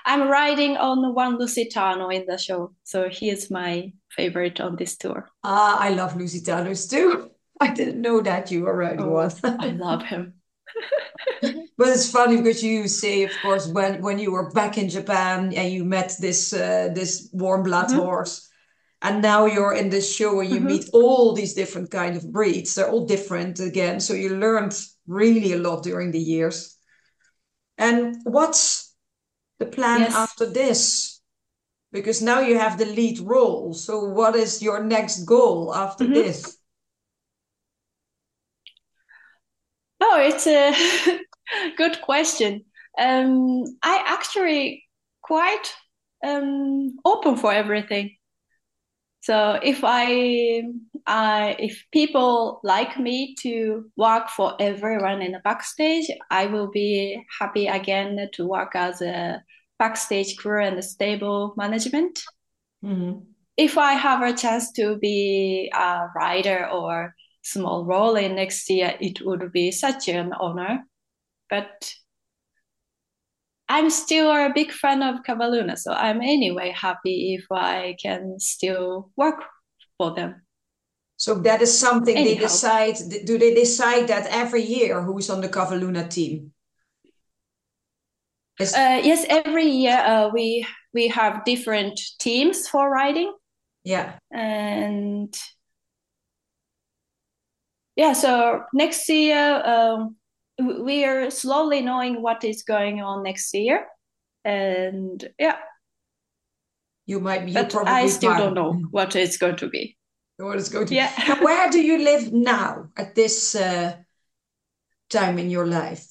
I'm riding on one Lusitano in the show, so he is my favorite on this tour. Ah, I love Lusitanos too. I didn't know that you were riding oh, one. I love him. but it's funny because you say, of course, when when you were back in Japan and you met this uh, this warm blood mm-hmm. horse, and now you're in this show and you mm-hmm. meet all these different kind of breeds. They're all different again, so you learned really a lot during the years. And what's the plan yes. after this? Because now you have the lead role. So, what is your next goal after mm-hmm. this? Oh, it's a good question. Um, I actually quite um, open for everything. So if I, I, if people like me to work for everyone in the backstage, I will be happy again to work as a backstage crew and stable management. Mm-hmm. If I have a chance to be a rider or small role in next year, it would be such an honor. But I'm still a big fan of Cavalluna, so I'm anyway happy if I can still work for them. So that is something Anyhow. they decide. Do they decide that every year who's on the Cavalluna team? Uh, yes, every year uh, we we have different teams for riding. Yeah. And yeah, so next year, um, we are slowly knowing what is going on next year. And yeah. You might be, but I still don't know what it's going to be. What it's going to yeah. be. Where do you live now at this uh, time in your life?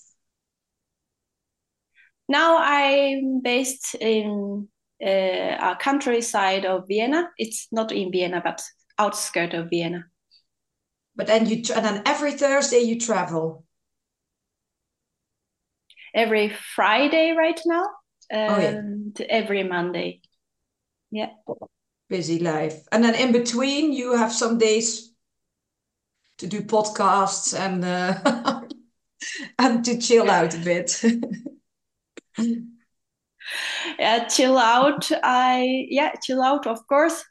Now I'm based in uh, a countryside of Vienna. It's not in Vienna, but outskirts of Vienna. But then you and then every Thursday you travel. Every Friday right now, and oh, yeah. every Monday. Yeah. Busy life, and then in between you have some days to do podcasts and uh, and to chill out a bit. yeah, chill out. I yeah, chill out. Of course,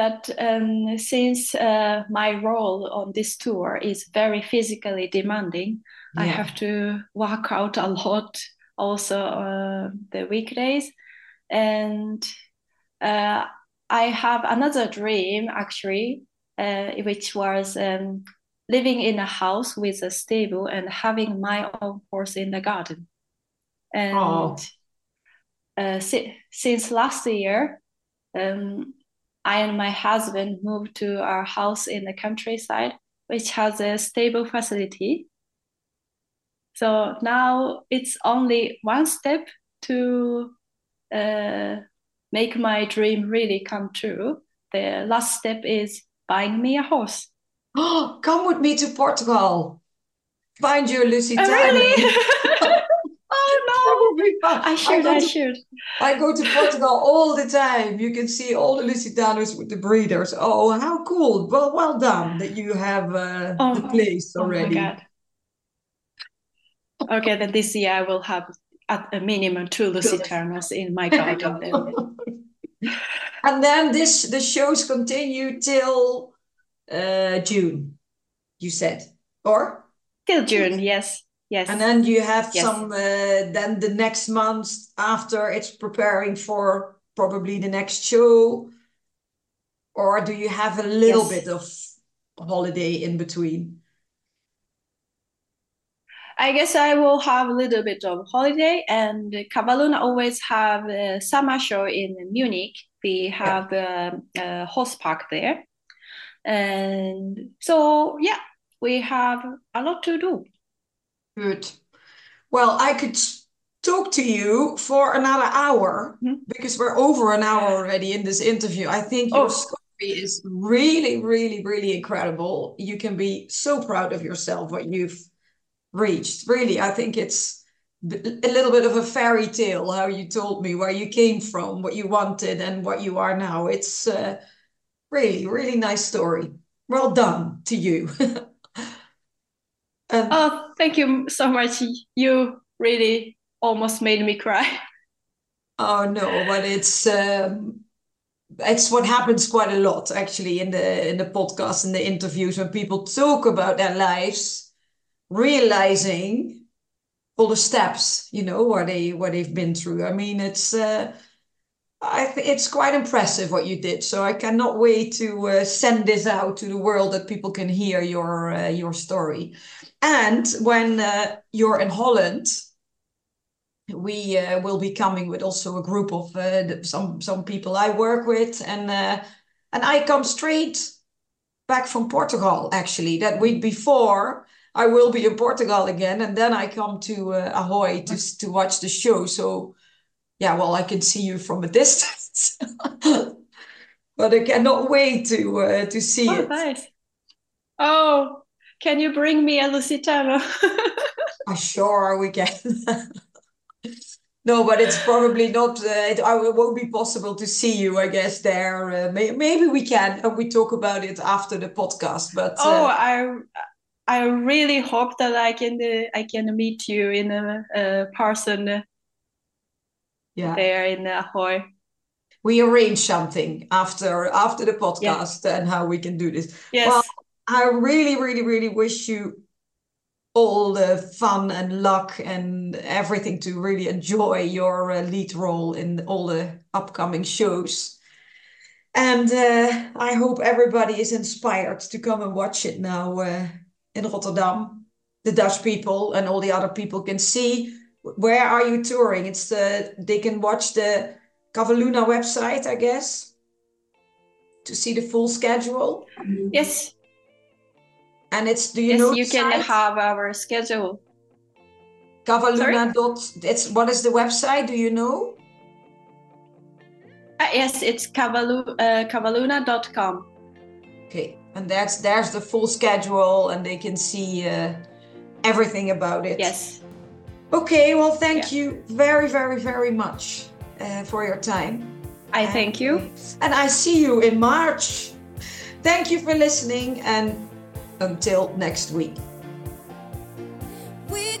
but um, since uh, my role on this tour is very physically demanding, yeah. I have to work out a lot. Also, uh, the weekdays, and uh, I have another dream actually, uh, which was um, living in a house with a stable and having my own horse in the garden. And oh. uh, si- since last year, um, I and my husband moved to our house in the countryside, which has a stable facility. So now it's only one step to uh, make my dream really come true. The last step is buying me a horse. Oh, come with me to Portugal. Find your Lucy. Oh, really? Oh! I should. I, I to, should. I go to Portugal all the time. You can see all the Lusitanos with the breeders. Oh, how cool! Well, well done that you have uh, oh, the place already. Oh my god! Okay, then this year I will have at a minimum two Lusitanos in my garden. and then this the shows continue till uh, June. You said, or till June? Yes. Yes. And then you have yes. some, uh, then the next month after it's preparing for probably the next show. Or do you have a little yes. bit of holiday in between? I guess I will have a little bit of holiday and Cavalluna always have a summer show in Munich. We have yeah. a, a horse park there. And so, yeah, we have a lot to do. Good. Well, I could talk to you for another hour mm-hmm. because we're over an hour already in this interview. I think your oh. story is really, really, really incredible. You can be so proud of yourself, what you've reached. Really, I think it's a little bit of a fairy tale how you told me where you came from, what you wanted, and what you are now. It's uh, really, really nice story. Well done to you. Um, oh, thank you so much. You really almost made me cry. Oh no, but it's um, it's what happens quite a lot actually in the in the podcast and the interviews when people talk about their lives, realizing all the steps you know where they where they've been through. I mean, it's. Uh, I think it's quite impressive what you did. So I cannot wait to uh, send this out to the world that people can hear your uh, your story. And when uh, you're in Holland, we uh, will be coming with also a group of uh, some some people I work with, and uh, and I come straight back from Portugal. Actually, that week before. I will be in Portugal again, and then I come to uh, Ahoy to to watch the show. So, yeah, well, I can see you from a distance, but I cannot wait to uh, to see oh, it. Nice. Oh, can you bring me a Lusitano? uh, sure, we can. no, but it's probably not. Uh, it, it, won't be possible to see you. I guess there. Uh, may, maybe we can, and we talk about it after the podcast. But oh, uh, I. I really hope that I can uh, I can meet you in a, a person yeah. there in Ahoy. We arrange something after after the podcast yeah. and how we can do this. Yes. Well, I really, really, really wish you all the fun and luck and everything to really enjoy your uh, lead role in all the upcoming shows. And uh, I hope everybody is inspired to come and watch it now uh, in Rotterdam. The Dutch people and all the other people can see where are you touring. It's the they can watch the Cavalluna website, I guess, to see the full schedule. Yes. And it's do you yes, know you can site? have our schedule. Cavalluna dot. It's what is the website? Do you know? Uh, yes, it's cavalu, uh, cavalluna.com. Okay, and that's there's the full schedule, and they can see uh, everything about it. Yes. Okay, well, thank Yeah. you very, very, very much uh, for your time. I thank you. And I see you in March. Thank you for listening, and until next week. we